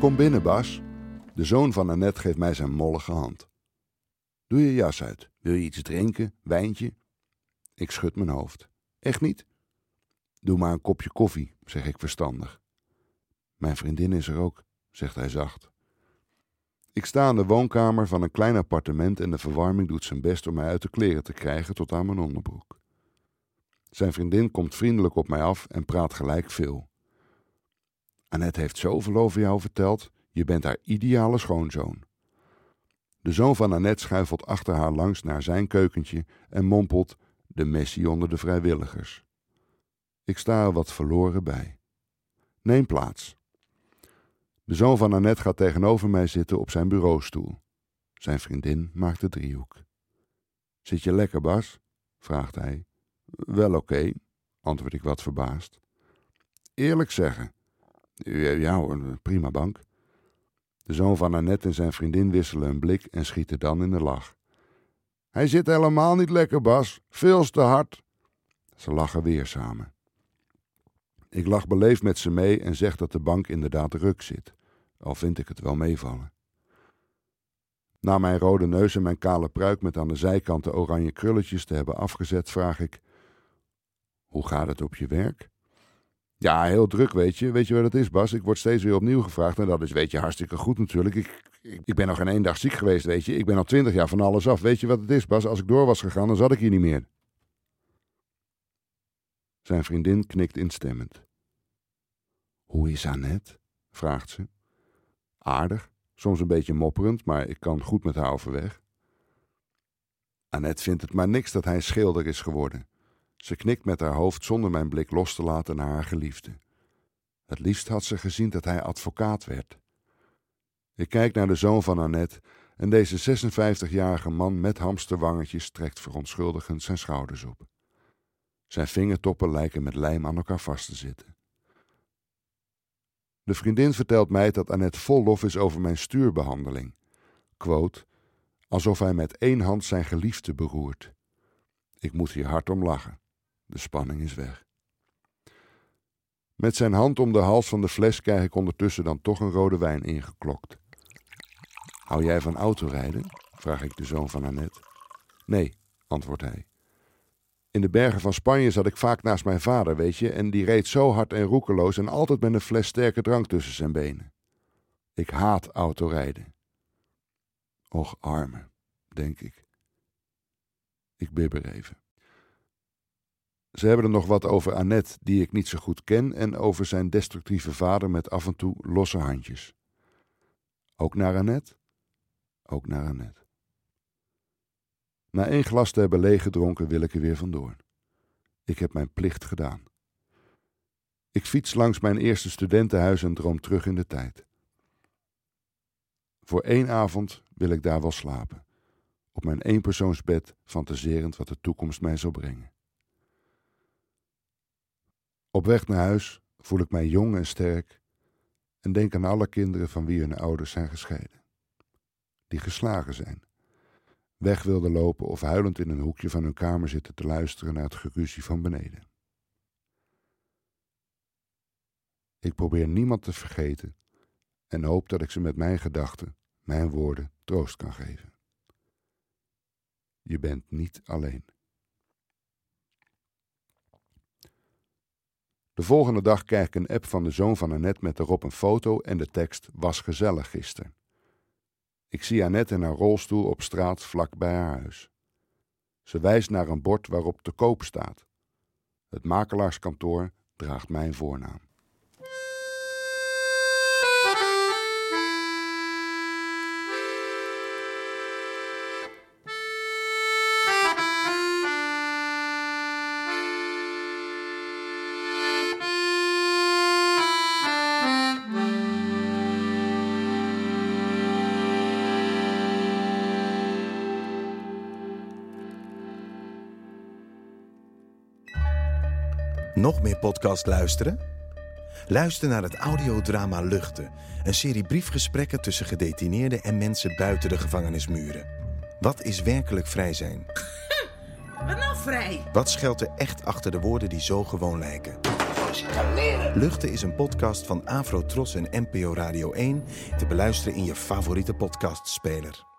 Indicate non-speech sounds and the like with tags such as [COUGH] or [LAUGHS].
Kom binnen, Bas. De zoon van Annette geeft mij zijn mollige hand. Doe je jas uit. Wil je iets drinken? Wijntje? Ik schud mijn hoofd. Echt niet? Doe maar een kopje koffie, zeg ik verstandig. Mijn vriendin is er ook, zegt hij zacht. Ik sta in de woonkamer van een klein appartement en de verwarming doet zijn best om mij uit de kleren te krijgen tot aan mijn onderbroek. Zijn vriendin komt vriendelijk op mij af en praat gelijk veel. Annette heeft zoveel over jou verteld, je bent haar ideale schoonzoon. De zoon van Annette schuifelt achter haar langs naar zijn keukentje en mompelt de messie onder de vrijwilligers. Ik sta er wat verloren bij. Neem plaats. De zoon van Annette gaat tegenover mij zitten op zijn bureaustoel. Zijn vriendin maakt de driehoek. Zit je lekker, Bas? vraagt hij. Wel oké, antwoord ik wat verbaasd. Eerlijk zeggen. Ja hoor, prima bank. De zoon van Annette en zijn vriendin wisselen een blik en schieten dan in de lach. Hij zit helemaal niet lekker, Bas. Veel te hard. Ze lachen weer samen. Ik lach beleefd met ze mee en zeg dat de bank inderdaad ruk zit, al vind ik het wel meevallen. Na mijn rode neus en mijn kale pruik met aan de zijkanten oranje krulletjes te hebben afgezet, vraag ik: Hoe gaat het op je werk? Ja, heel druk, weet je. Weet je wat het is, Bas? Ik word steeds weer opnieuw gevraagd en dat is, weet je, hartstikke goed natuurlijk. Ik, ik, ik ben nog geen één dag ziek geweest, weet je. Ik ben al twintig jaar van alles af. Weet je wat het is, Bas? Als ik door was gegaan, dan zat ik hier niet meer. Zijn vriendin knikt instemmend. Hoe is Annette? vraagt ze. Aardig, soms een beetje mopperend, maar ik kan goed met haar overweg. Annette vindt het maar niks dat hij schilder is geworden. Ze knikt met haar hoofd zonder mijn blik los te laten naar haar geliefde. Het liefst had ze gezien dat hij advocaat werd. Ik kijk naar de zoon van Annette en deze 56-jarige man met hamsterwangetjes trekt verontschuldigend zijn schouders op. Zijn vingertoppen lijken met lijm aan elkaar vast te zitten. De vriendin vertelt mij dat Annette vol lof is over mijn stuurbehandeling. Quote, alsof hij met één hand zijn geliefde beroert. Ik moet hier hard om lachen. De spanning is weg. Met zijn hand om de hals van de fles krijg ik ondertussen dan toch een rode wijn ingeklokt. Hou jij van autorijden? vraag ik de zoon van Annette. Nee, antwoordt hij. In de bergen van Spanje zat ik vaak naast mijn vader, weet je, en die reed zo hard en roekeloos en altijd met een fles sterke drank tussen zijn benen. Ik haat autorijden. Och, arme, denk ik. Ik bibber even. Ze hebben er nog wat over Annette, die ik niet zo goed ken, en over zijn destructieve vader met af en toe losse handjes. Ook naar Annette? Ook naar Annette. Na één glas te hebben leeggedronken wil ik er weer vandoor. Ik heb mijn plicht gedaan. Ik fiets langs mijn eerste studentenhuis en droom terug in de tijd. Voor één avond wil ik daar wel slapen, op mijn eenpersoonsbed fantaserend wat de toekomst mij zal brengen. Op weg naar huis voel ik mij jong en sterk en denk aan alle kinderen van wie hun ouders zijn gescheiden, die geslagen zijn weg wilden lopen of huilend in een hoekje van hun kamer zitten te luisteren naar het geruzie van beneden. Ik probeer niemand te vergeten en hoop dat ik ze met mijn gedachten, mijn woorden, troost kan geven. Je bent niet alleen. De volgende dag krijg ik een app van de zoon van Annette met erop een foto en de tekst was gezellig gisteren. Ik zie Annette in haar rolstoel op straat vlak bij haar huis. Ze wijst naar een bord waarop te koop staat. Het makelaarskantoor draagt mijn voornaam. Nog meer podcast luisteren? Luister naar het audiodrama Luchten, een serie briefgesprekken tussen gedetineerden en mensen buiten de gevangenismuren. Wat is werkelijk vrij zijn? [LAUGHS] Wat nou vrij? Wat schuilt er echt achter de woorden die zo gewoon lijken? Luchten is een podcast van Afro Tros en NPO Radio 1 te beluisteren in je favoriete podcastspeler.